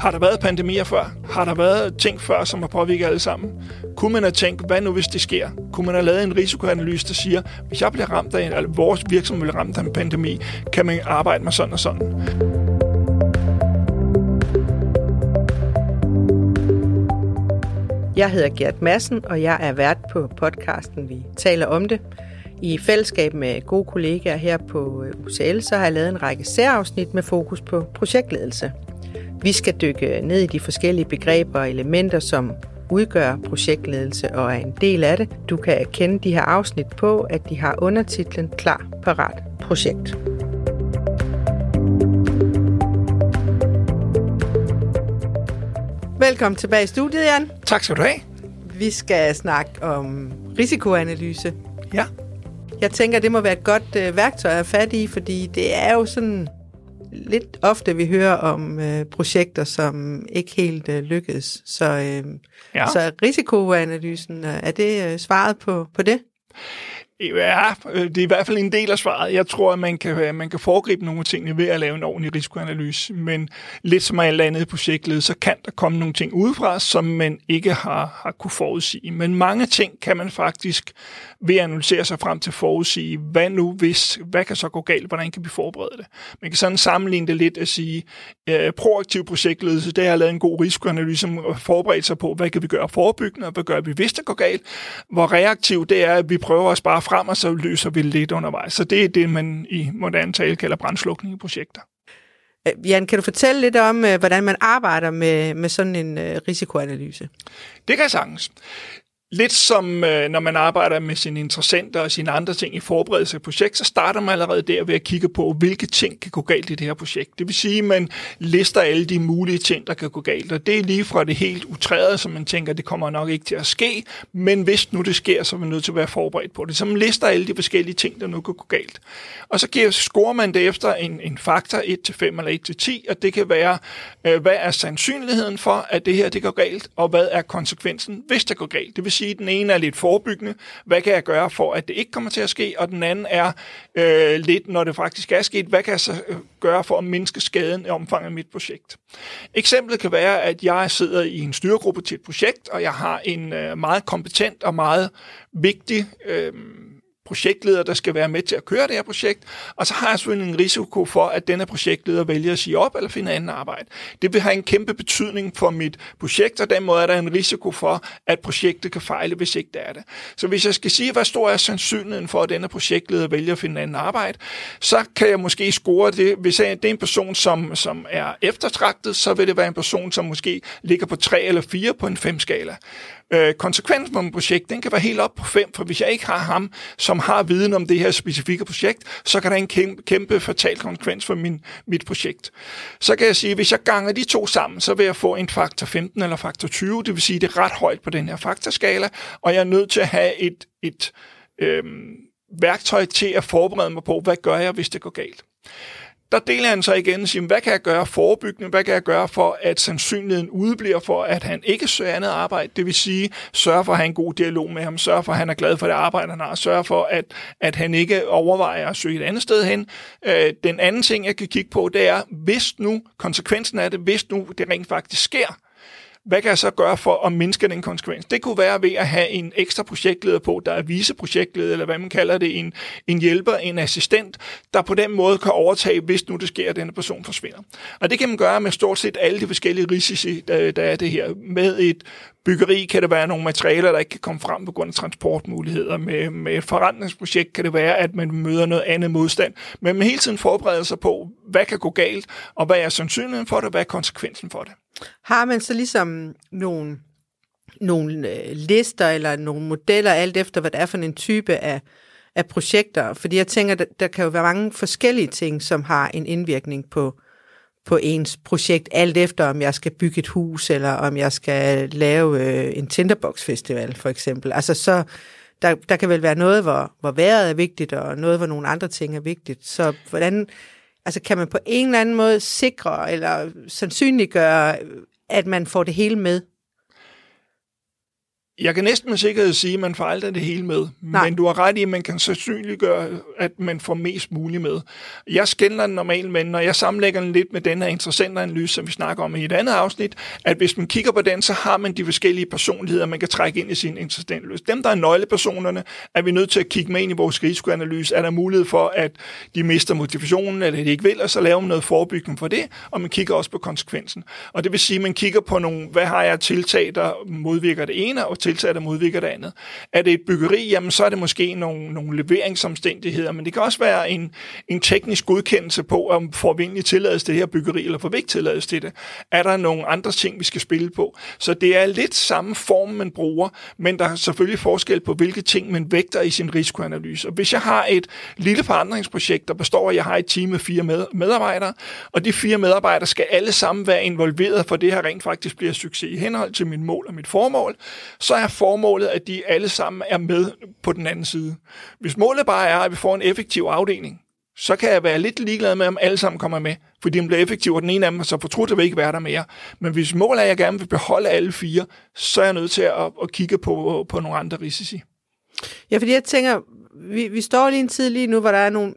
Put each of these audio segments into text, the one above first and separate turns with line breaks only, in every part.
Har der været pandemier før? Har der været ting før, som har påvirket alle sammen? Kunne man have tænkt, hvad nu hvis det sker? Kunne man have lavet en risikoanalyse, der siger, hvis jeg bliver ramt af en, eller vores virksomhed bliver ramt af en pandemi, kan man arbejde med sådan og sådan?
Jeg hedder Gert Madsen, og jeg er vært på podcasten Vi taler om det. I fællesskab med gode kollegaer her på øh, UCL, så har jeg lavet en række særafsnit med fokus på projektledelse. Vi skal dykke ned i de forskellige begreber og elementer, som udgør projektledelse og er en del af det. Du kan kende de her afsnit på, at de har undertitlen Klar, Parat, Projekt. Velkommen tilbage i studiet, Jan.
Tak skal du have.
Vi skal snakke om risikoanalyse.
Ja.
Jeg tænker, det må være et godt øh, værktøj at have fat i, fordi det er jo sådan lidt ofte, vi hører om øh, projekter, som ikke helt øh, lykkes. Så, øh, ja. så risikoanalysen, øh, er det øh, svaret på, på det?
Ja, øh, det er i hvert fald en del af svaret. Jeg tror, at man kan, øh, man kan foregribe nogle ting ved at lave en ordentlig risikoanalyse, men lidt som alt andet i projektet, så kan der komme nogle ting udefra, som man ikke har, har kunne forudsige. Men mange ting kan man faktisk ved at analysere sig frem til forudsige, hvad nu hvis, hvad kan så gå galt, hvordan kan vi forberede det. Man kan sådan sammenligne det lidt at sige, øh, proaktiv projektledelse, det har lavet en god risikoanalyse, som forberedt sig på, hvad kan vi gøre forebyggende, og hvad gør vi, hvis det går galt. Hvor reaktiv det er, at vi prøver os bare frem, og så løser vi lidt undervejs. Så det er det, man i moderne tale kalder brandslukning i projekter.
Øh, Jan, kan du fortælle lidt om, øh, hvordan man arbejder med, med sådan en risikoanalyse?
Det kan jeg sagtens. Lidt som øh, når man arbejder med sine interessenter og sine andre ting i forberedelse af projekt, så starter man allerede der ved at kigge på, hvilke ting kan gå galt i det her projekt. Det vil sige, at man lister alle de mulige ting, der kan gå galt. Og det er lige fra det helt utrærede, som man tænker, det kommer nok ikke til at ske, men hvis nu det sker, så er man nødt til at være forberedt på det. Så man lister alle de forskellige ting, der nu kan gå galt. Og så giver, scorer man det efter en, en faktor 1-5 eller 1-10, og det kan være, øh, hvad er sandsynligheden for, at det her det går galt, og hvad er konsekvensen, hvis det går galt. Det vil sige, at den ene er lidt forebyggende. Hvad kan jeg gøre for, at det ikke kommer til at ske? Og den anden er øh, lidt, når det faktisk er sket, hvad kan jeg så øh, gøre for at mindske skaden i omfanget af mit projekt? Eksemplet kan være, at jeg sidder i en styregruppe til et projekt, og jeg har en øh, meget kompetent og meget vigtig øh, projektleder, der skal være med til at køre det her projekt, og så har jeg selvfølgelig en risiko for, at denne projektleder vælger at sige op eller finde anden arbejde. Det vil have en kæmpe betydning for mit projekt, og den måde er der en risiko for, at projektet kan fejle, hvis ikke det er det. Så hvis jeg skal sige, hvad stor er sandsynligheden for, at denne projektleder vælger at finde anden arbejde, så kan jeg måske score det. Hvis jeg, det er en person, som, som er eftertragtet, så vil det være en person, som måske ligger på 3 eller 4 på en 5-skala. Øh, konsekvensen for et projekt, den kan være helt op på 5, for hvis jeg ikke har ham, som har viden om det her specifikke projekt, så kan der en kæmpe, kæmpe fatal konsekvens for min, mit projekt. Så kan jeg sige, at hvis jeg ganger de to sammen, så vil jeg få en faktor 15 eller faktor 20, det vil sige, at det er ret højt på den her faktorskala, og jeg er nødt til at have et, et øhm, værktøj til at forberede mig på, hvad gør jeg, hvis det går galt der deler han så igen og siger, hvad kan jeg gøre forebyggende, hvad kan jeg gøre for, at sandsynligheden udebliver for, at han ikke søger andet arbejde, det vil sige, sørge for at have en god dialog med ham, sørge for, at han er glad for det arbejde, han har, sørge for, at, at han ikke overvejer at søge et andet sted hen. Øh, den anden ting, jeg kan kigge på, det er, hvis nu konsekvensen af det, hvis nu det rent faktisk sker, hvad kan jeg så gøre for at mindske den konsekvens? Det kunne være ved at have en ekstra projektleder på, der er viceprojektleder, eller hvad man kalder det, en, en hjælper, en assistent, der på den måde kan overtage, hvis nu det sker, at denne person forsvinder. Og det kan man gøre med stort set alle de forskellige risici, der, der er det her. Med et byggeri kan det være nogle materialer, der ikke kan komme frem på grund af transportmuligheder. Med, med et forretningsprojekt kan det være, at man møder noget andet modstand. Men man hele tiden forbereder sig på, hvad kan gå galt, og hvad er sandsynligheden for det, hvad er konsekvensen for det.
Har man så ligesom nogle, nogle øh, lister eller nogle modeller, alt efter hvad det er for en type af, af projekter? Fordi jeg tænker, der, der kan jo være mange forskellige ting, som har en indvirkning på, på ens projekt, alt efter om jeg skal bygge et hus, eller om jeg skal lave øh, en Tinderbox Festival, for eksempel. Altså så, der, der kan vel være noget, hvor, hvor vejret er vigtigt, og noget, hvor nogle andre ting er vigtigt. Så hvordan, altså kan man på en eller anden måde sikre, eller sandsynliggøre, at man får det hele med?
Jeg kan næsten med sikkerhed sige, at man får aldrig det hele med.
Nej.
Men du har ret i, at man kan sandsynliggøre, at man får mest muligt med. Jeg skænder den normalt, men når jeg sammenlægger den lidt med den her interessante analyse, som vi snakker om i et andet afsnit, at hvis man kigger på den, så har man de forskellige personligheder, man kan trække ind i sin interessante analyse. Dem, der er nøglepersonerne, er vi nødt til at kigge med ind i vores risikoanalyse. Er der mulighed for, at de mister motivationen, eller de ikke vil, og så laver man noget forebyggende for det, og man kigger også på konsekvensen. Og det vil sige, at man kigger på nogle, hvad har jeg tiltag, der modvirker det ene, og tilsat der modvirker det andet. Er det et byggeri, jamen så er det måske nogle, nogle leveringsomstændigheder, men det kan også være en, en teknisk godkendelse på, om får vi egentlig tilladelse til det her byggeri, eller får vi ikke tilladelse til det. Er der nogle andre ting, vi skal spille på? Så det er lidt samme form, man bruger, men der er selvfølgelig forskel på, hvilke ting man vægter i sin risikoanalyse. Og hvis jeg har et lille forandringsprojekt, der består af, at jeg har et team med fire med, medarbejdere, og de fire medarbejdere skal alle sammen være involveret, for det her rent faktisk bliver succes i henhold til mit mål og mit formål, så er formålet, at de alle sammen er med på den anden side. Hvis målet bare er, at vi får en effektiv afdeling, så kan jeg være lidt ligeglad med, om alle sammen kommer med, fordi de bliver effektive, og den ene af dem så fortrudt, at vil ikke være der mere. Men hvis målet er, at jeg gerne vil beholde alle fire, så er jeg nødt til at, at kigge på, på nogle andre risici.
Ja, fordi jeg tænker, vi, vi står lige en tid lige nu, hvor der er nogle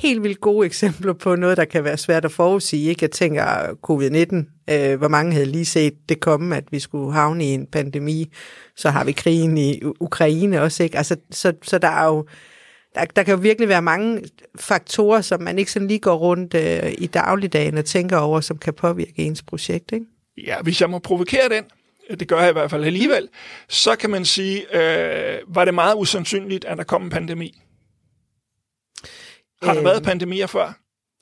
helt vildt gode eksempler på noget, der kan være svært at forudsige. Ikke? Jeg tænker covid-19, øh, hvor mange havde lige set det komme, at vi skulle havne i en pandemi. Så har vi krigen i Ukraine også. Ikke? Altså, så, så der er jo der, der kan jo virkelig være mange faktorer, som man ikke sådan lige går rundt øh, i dagligdagen og tænker over, som kan påvirke ens projekt. Ikke?
Ja, hvis jeg må provokere den, det gør jeg i hvert fald alligevel, så kan man sige, øh, var det meget usandsynligt, at der kom en pandemi. Har der
Øhm.
været pandemier før?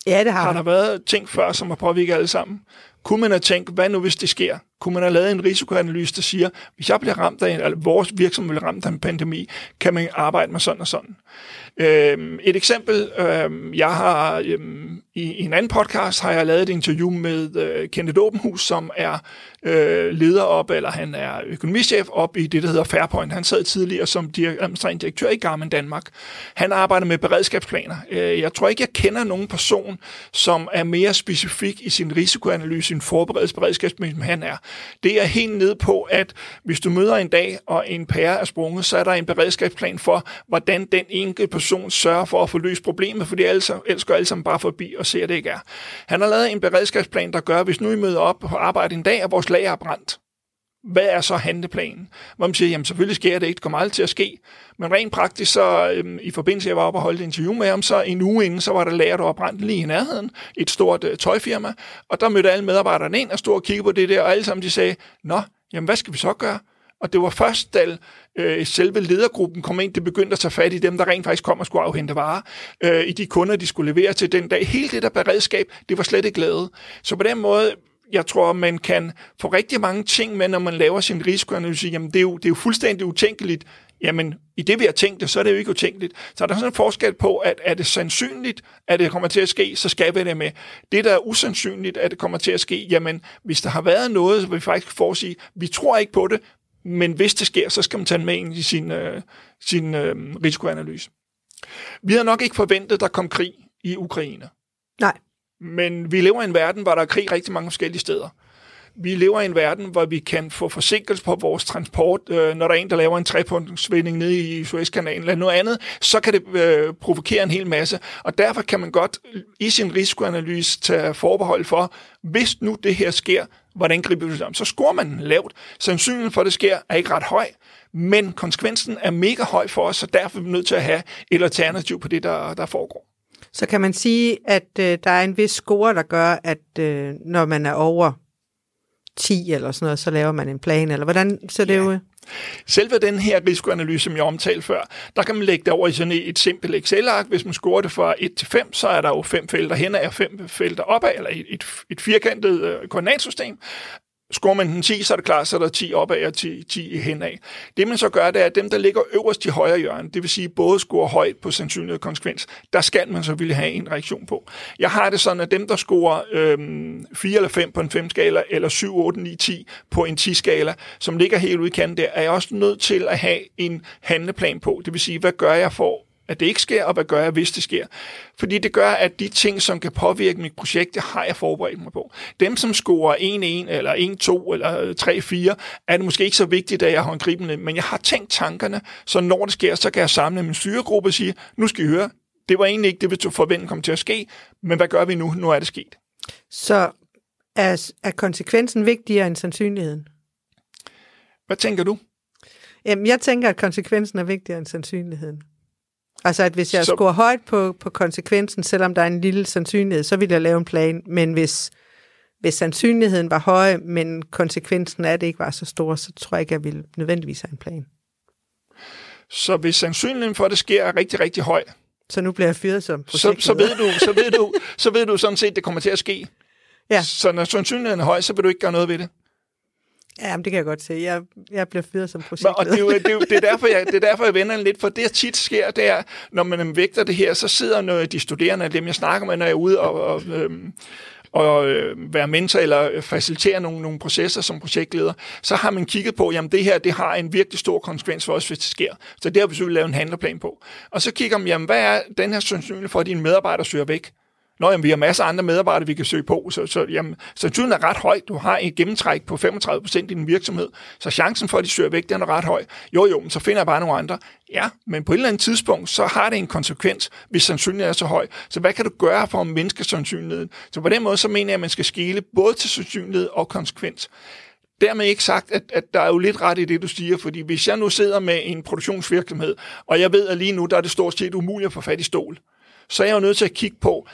Ja, det har,
Har der været ting før, som har påvirket alle sammen? Kunne man have tænkt, hvad nu hvis det sker? Kunne man have lavet en risikoanalyse, der siger, hvis jeg bliver ramt af en, eller vores virksomhed bliver ramt af en pandemi, kan man arbejde med sådan og sådan. Øhm, et eksempel, øhm, jeg har øhm, i, en anden podcast har jeg lavet et interview med øh, Kenneth Åbenhus, som er øh, leder op, eller han er økonomichef op i det, der hedder Fairpoint. Han sad tidligere som administrerende direktør i Garmin Danmark. Han arbejder med beredskabsplaner. Øh, jeg tror ikke, jeg kender nogen person, som er mere specifik i sin risikoanalyse, sin forberedelsesberedskabsplan, som han er. Det er helt ned på, at hvis du møder en dag, og en pære er sprunget, så er der en beredskabsplan for, hvordan den enkelte person sørger for at få løst problemet, fordi ellers, ellers går alle sammen bare forbi og ser, at det ikke er. Han har lavet en beredskabsplan, der gør, at hvis nu I møder op på arbejde en dag, og vores lager er brændt, hvad er så handleplanen? Hvor man siger, jamen selvfølgelig sker det ikke, det kommer aldrig til at ske. Men rent praktisk, så øhm, i forbindelse, jeg var oppe og holdt et interview med ham, så en uge inden, så var der lager, der var brændt lige i nærheden, et stort øh, tøjfirma, og der mødte alle medarbejderne ind og stod og kiggede på det der, og alle sammen de sagde, nå, jamen hvad skal vi så gøre? Og det var først, da øh, selve ledergruppen kom ind, det begyndte at tage fat i dem, der rent faktisk kom og skulle afhente varer, øh, i de kunder, de skulle levere til den dag. Hele det der beredskab, det var slet ikke lavet. Så på den måde, jeg tror, man kan få rigtig mange ting med, når man laver sin risikoanalyse. Jamen, det er jo, det er jo fuldstændig utænkeligt. Jamen, i det vi har tænkt det, så er det jo ikke utænkeligt. Så er der sådan en forskel på, at er det sandsynligt, at det kommer til at ske, så skal vi det med. Det, der er usandsynligt, at det kommer til at ske, jamen, hvis der har været noget, så vil vi faktisk forudsige, vi tror ikke på det, men hvis det sker, så skal man tage det med ind i sin, øh, sin øh, risikoanalyse. Vi havde nok ikke forventet, at der kom krig i Ukraine.
Nej.
Men vi lever i en verden, hvor der er krig rigtig mange forskellige steder. Vi lever i en verden, hvor vi kan få forsinkelse på vores transport. Øh, når der er en, der laver en trepunktsvinding nede i Suezkanalen eller noget andet, så kan det øh, provokere en hel masse. Og derfor kan man godt i sin risikoanalyse tage forbehold for, hvis nu det her sker, hvordan griber vi det om? Så scorer man lavt. Sandsynligheden for, at det sker, er ikke ret høj, men konsekvensen er mega høj for os, så derfor er vi nødt til at have et alternativ på det, der, der foregår.
Så kan man sige, at øh, der er en vis score, der gør, at øh, når man er over 10 eller sådan noget, så laver man en plan, eller hvordan ser det
Ja.
ud?
Selve den her risikoanalyse, som jeg omtalte før, der kan man lægge det over i sådan et simpelt Excel-ark. Hvis man scorer det fra 1 til 5, så er der jo fem felter hen og fem felter opad, eller et, et, et firkantet øh, koordinatsystem. Scorer man den 10, så er det klart, så er der 10 opad og 10, 10 henad. Det man så gør, det er, at dem, der ligger øverst i højre hjørne, det vil sige både scorer højt på sandsynlighed og konsekvens, der skal man så ville have en reaktion på. Jeg har det sådan, at dem, der scorer øhm, 4 eller 5 på en 5-skala, eller 7, 8, 9, 10 på en 10-skala, som ligger helt ude i kanten der, er jeg også nødt til at have en handleplan på. Det vil sige, hvad gør jeg for at det ikke sker, og hvad gør jeg, hvis det sker? Fordi det gør, at de ting, som kan påvirke mit projekt, det har jeg forberedt mig på. Dem, som scorer 1-1, eller 1-2, eller 3-4, er det måske ikke så vigtigt, at jeg har gribende, men jeg har tænkt tankerne, så når det sker, så kan jeg samle min styregruppe og sige, nu skal I høre, det var egentlig ikke det, vi forvente kom til at ske, men hvad gør vi nu? Nu er det sket.
Så er, er konsekvensen vigtigere end sandsynligheden?
Hvad tænker du?
Jamen, jeg tænker, at konsekvensen er vigtigere end sandsynligheden. Altså, at hvis jeg så... scorer højt på, på konsekvensen, selvom der er en lille sandsynlighed, så vil jeg lave en plan. Men hvis, hvis sandsynligheden var høj, men konsekvensen af det ikke var så stor, så tror jeg ikke, jeg ville nødvendigvis have en plan.
Så hvis sandsynligheden for, at det sker, er rigtig, rigtig høj,
så nu bliver jeg fyret som
så, så, ved du, så, ved du, så ved du sådan set, at det kommer til at ske.
Ja.
Så når sandsynligheden er høj, så vil du ikke gøre noget ved det.
Ja, det kan jeg godt se. Jeg, jeg bliver fyret som projektleder.
Og det er, jo, det, er jo, det, er derfor, jeg, det er derfor, jeg vender lidt, for det, der tit sker, det er, når man vægter det her, så sidder nogle de studerende, dem jeg snakker med, når jeg er ude og, og, øhm, og øh, være mentor eller facilitere nogle, nogle processer som projektleder, så har man kigget på, jamen det her, det har en virkelig stor konsekvens for os, hvis det sker. Så det har vi selvfølgelig lavet en handleplan på. Og så kigger man, jamen hvad er den her sandsynlighed for, at dine medarbejdere søger væk? Nå, jamen, vi har masser af andre medarbejdere, vi kan søge på, så, så jamen, sandsynligheden er ret høj. Du har et gennemtræk på 35 procent i din virksomhed, så chancen for, at de søger væk, den er ret høj. Jo, jo, men så finder jeg bare nogle andre. Ja, men på et eller andet tidspunkt, så har det en konsekvens, hvis sandsynligheden er så høj. Så hvad kan du gøre for at mindske sandsynligheden? Så på den måde, så mener jeg, at man skal skele både til sandsynlighed og konsekvens. Dermed ikke sagt, at, at der er jo lidt ret i det, du siger, fordi hvis jeg nu sidder med en produktionsvirksomhed, og jeg ved, at lige nu der er det stort set umuligt at få fat i stål, så er jeg jo nødt til at kigge på,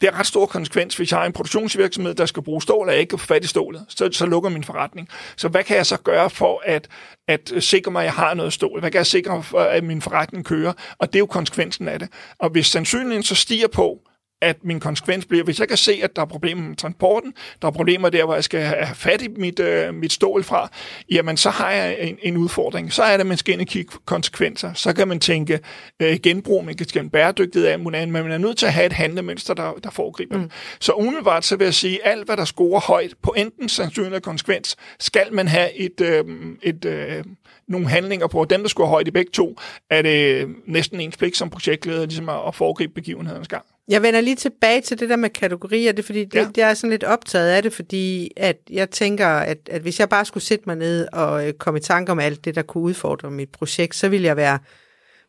det er ret stor konsekvens, hvis jeg har en produktionsvirksomhed, der skal bruge stål, og jeg ikke kan få fat i stålet, så, så lukker min forretning. Så hvad kan jeg så gøre for at, at sikre mig, at jeg har noget stål? Hvad kan jeg sikre for, at min forretning kører? Og det er jo konsekvensen af det. Og hvis sandsynligheden så stiger på, at min konsekvens bliver, hvis jeg kan se, at der er problemer med transporten, der er problemer der, hvor jeg skal have fat i mit, øh, mit stål fra, jamen så har jeg en, en udfordring. Så er det, man skal ind og kigge konsekvenser. Så kan man tænke øh, genbrug, man kan tænke bæredygtighed af, men man er nødt til at have et handlemønster, der, der foregriber mm. Så umiddelbart så vil jeg sige, alt hvad der scorer højt på enten sandsynlig eller konsekvens, skal man have et, øh, et, øh, nogle handlinger på. Dem, der scorer højt i begge to, er det næsten ens pligt som projektleder, ligesom at, at foregribe begivenhedens gang.
Jeg vender lige tilbage til det der med kategorier, det er fordi, det, ja. det er sådan lidt optaget af det, fordi at jeg tænker, at, at hvis jeg bare skulle sætte mig ned og øh, komme i tanke om alt det, der kunne udfordre mit projekt, så ville jeg være,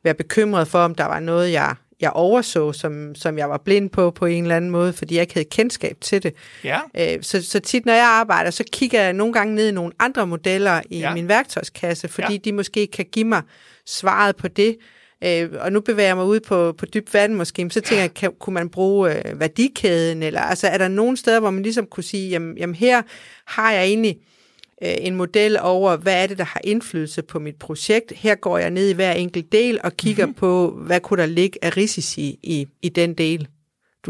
være bekymret for, om der var noget, jeg, jeg overså, som, som jeg var blind på på en eller anden måde, fordi jeg ikke havde kendskab til det.
Ja.
Øh, så, så tit, når jeg arbejder, så kigger jeg nogle gange ned i nogle andre modeller i ja. min værktøjskasse, fordi ja. de måske kan give mig svaret på det, øh, og nu bevæger jeg mig ud på, på dybt vand måske, så tænker jeg, kan, kunne man bruge øh, værdikæden, eller altså er der nogle steder, hvor man ligesom kunne sige, jamen, jamen her har jeg egentlig øh, en model over, hvad er det, der har indflydelse på mit projekt. Her går jeg ned i hver enkelt del og kigger mm-hmm. på, hvad kunne der ligge af risici i, i den del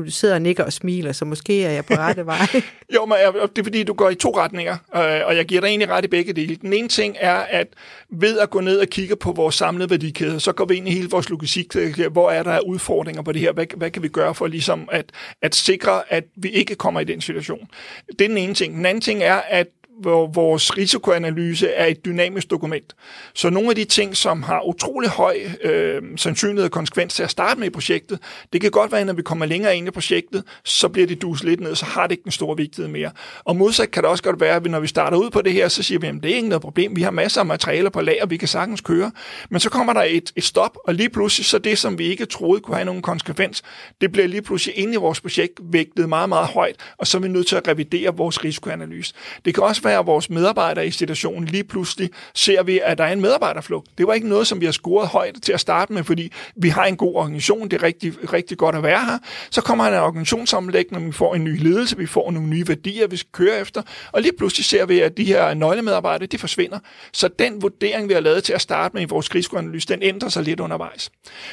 du sidder og nikker og smiler, så måske er jeg på rette vej.
jo, men øh, det er fordi, du går i to retninger, øh, og jeg giver dig egentlig ret i begge dele. Den ene ting er, at ved at gå ned og kigge på vores samlede værdikæde, så går vi ind i hele vores logistik. Hvor er der udfordringer på det her? Hvad, hvad kan vi gøre for ligesom at, at sikre, at vi ikke kommer i den situation? Det er den ene ting. Den anden ting er, at hvor vores risikoanalyse er et dynamisk dokument. Så nogle af de ting, som har utrolig høj øh, sandsynlighed og konsekvens til at starte med i projektet, det kan godt være, at når vi kommer længere ind i projektet, så bliver det dus lidt ned, så har det ikke den store vigtighed mere. Og modsat kan det også godt være, at når vi starter ud på det her, så siger vi, at det er ikke noget problem, vi har masser af materialer på lager, vi kan sagtens køre. Men så kommer der et, et stop, og lige pludselig så det, som vi ikke troede kunne have nogen konsekvens, det bliver lige pludselig inde i vores projekt vægtet meget, meget højt, og så er vi nødt til at revidere vores risikoanalyse. Det kan også være, at vores medarbejdere i situationen lige pludselig ser vi, at der er en medarbejderflugt. Det var ikke noget, som vi har scoret højt til at starte med, fordi vi har en god organisation, det er rigtig, rigtig godt at være her. Så kommer en organisationsomlægning, vi får en ny ledelse, vi får nogle nye værdier, vi skal køre efter, og lige pludselig ser vi, at de her nøglemedarbejdere, de forsvinder. Så den vurdering, vi har lavet til at starte med i vores risikoanalyse, den ændrer sig lidt undervejs.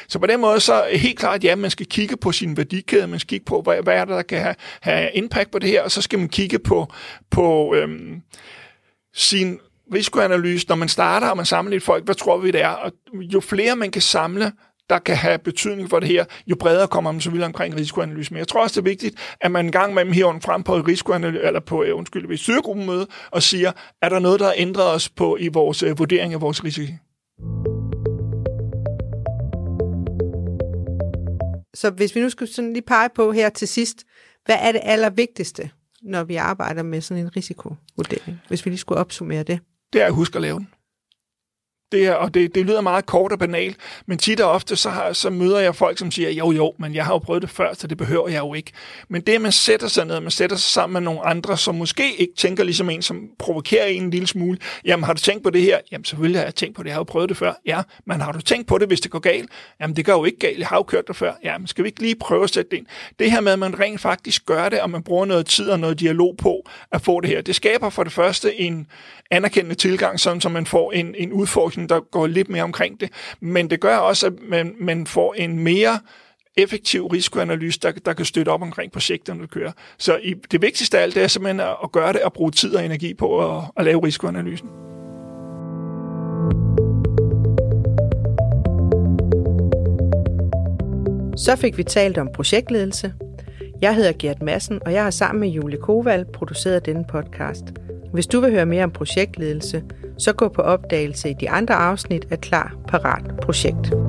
Så på den måde så helt klart, ja, man skal kigge på sin værdikæde, man skal kigge på, hvad, hvad er det, der kan have, have impact på det her, og så skal man kigge på, på øhm, sin risikoanalyse, når man starter, og man samler lidt folk, hvad tror vi det er? Og jo flere man kan samle, der kan have betydning for det her, jo bredere kommer man så videre omkring risikoanalyse. Men jeg tror også, det er vigtigt, at man en gang imellem herunder frem på risikoanalyse, eller på, øh, undskyld, ved styregruppemøde, og siger, er der noget, der har ændret os på i vores uh, vurdering af vores risiko?
så hvis vi nu skulle sådan lige pege på her til sidst, hvad er det allervigtigste, når vi arbejder med sådan en risikovurdering, hvis vi lige skulle opsummere det?
Det er at huske at lave den. Det er, og det, det lyder meget kort og banalt, men tit og ofte så, har, så møder jeg folk, som siger, jo jo, men jeg har jo prøvet det før, så det behøver jeg jo ikke. Men det, at man sætter sig ned, man sætter sig sammen med nogle andre, som måske ikke tænker ligesom en, som provokerer en en lille smule. Jamen, har du tænkt på det her? Jamen, selvfølgelig har jeg tænkt på det, jeg har jo prøvet det før. Ja, men har du tænkt på det, hvis det går galt? Jamen, det går jo ikke galt, jeg har jo kørt det før. Jamen, skal vi ikke lige prøve at sætte det ind? Det her med, at man rent faktisk gør det, og man bruger noget tid og noget dialog på at få det her, det skaber for det første en anerkendende tilgang, sådan så man får en, en udfordring, der går lidt mere omkring det. Men det gør også, at man, man får en mere effektiv risikoanalyse, der, der kan støtte op omkring projekterne, du kører. Så i, det vigtigste af alt, det er simpelthen at, at gøre det og bruge tid og energi på at, at lave risikoanalysen.
Så fik vi talt om projektledelse. Jeg hedder Gert Madsen, og jeg har sammen med Julie Koval produceret denne podcast. Hvis du vil høre mere om projektledelse, så gå på opdagelse i de andre afsnit af Klar Parat Projekt.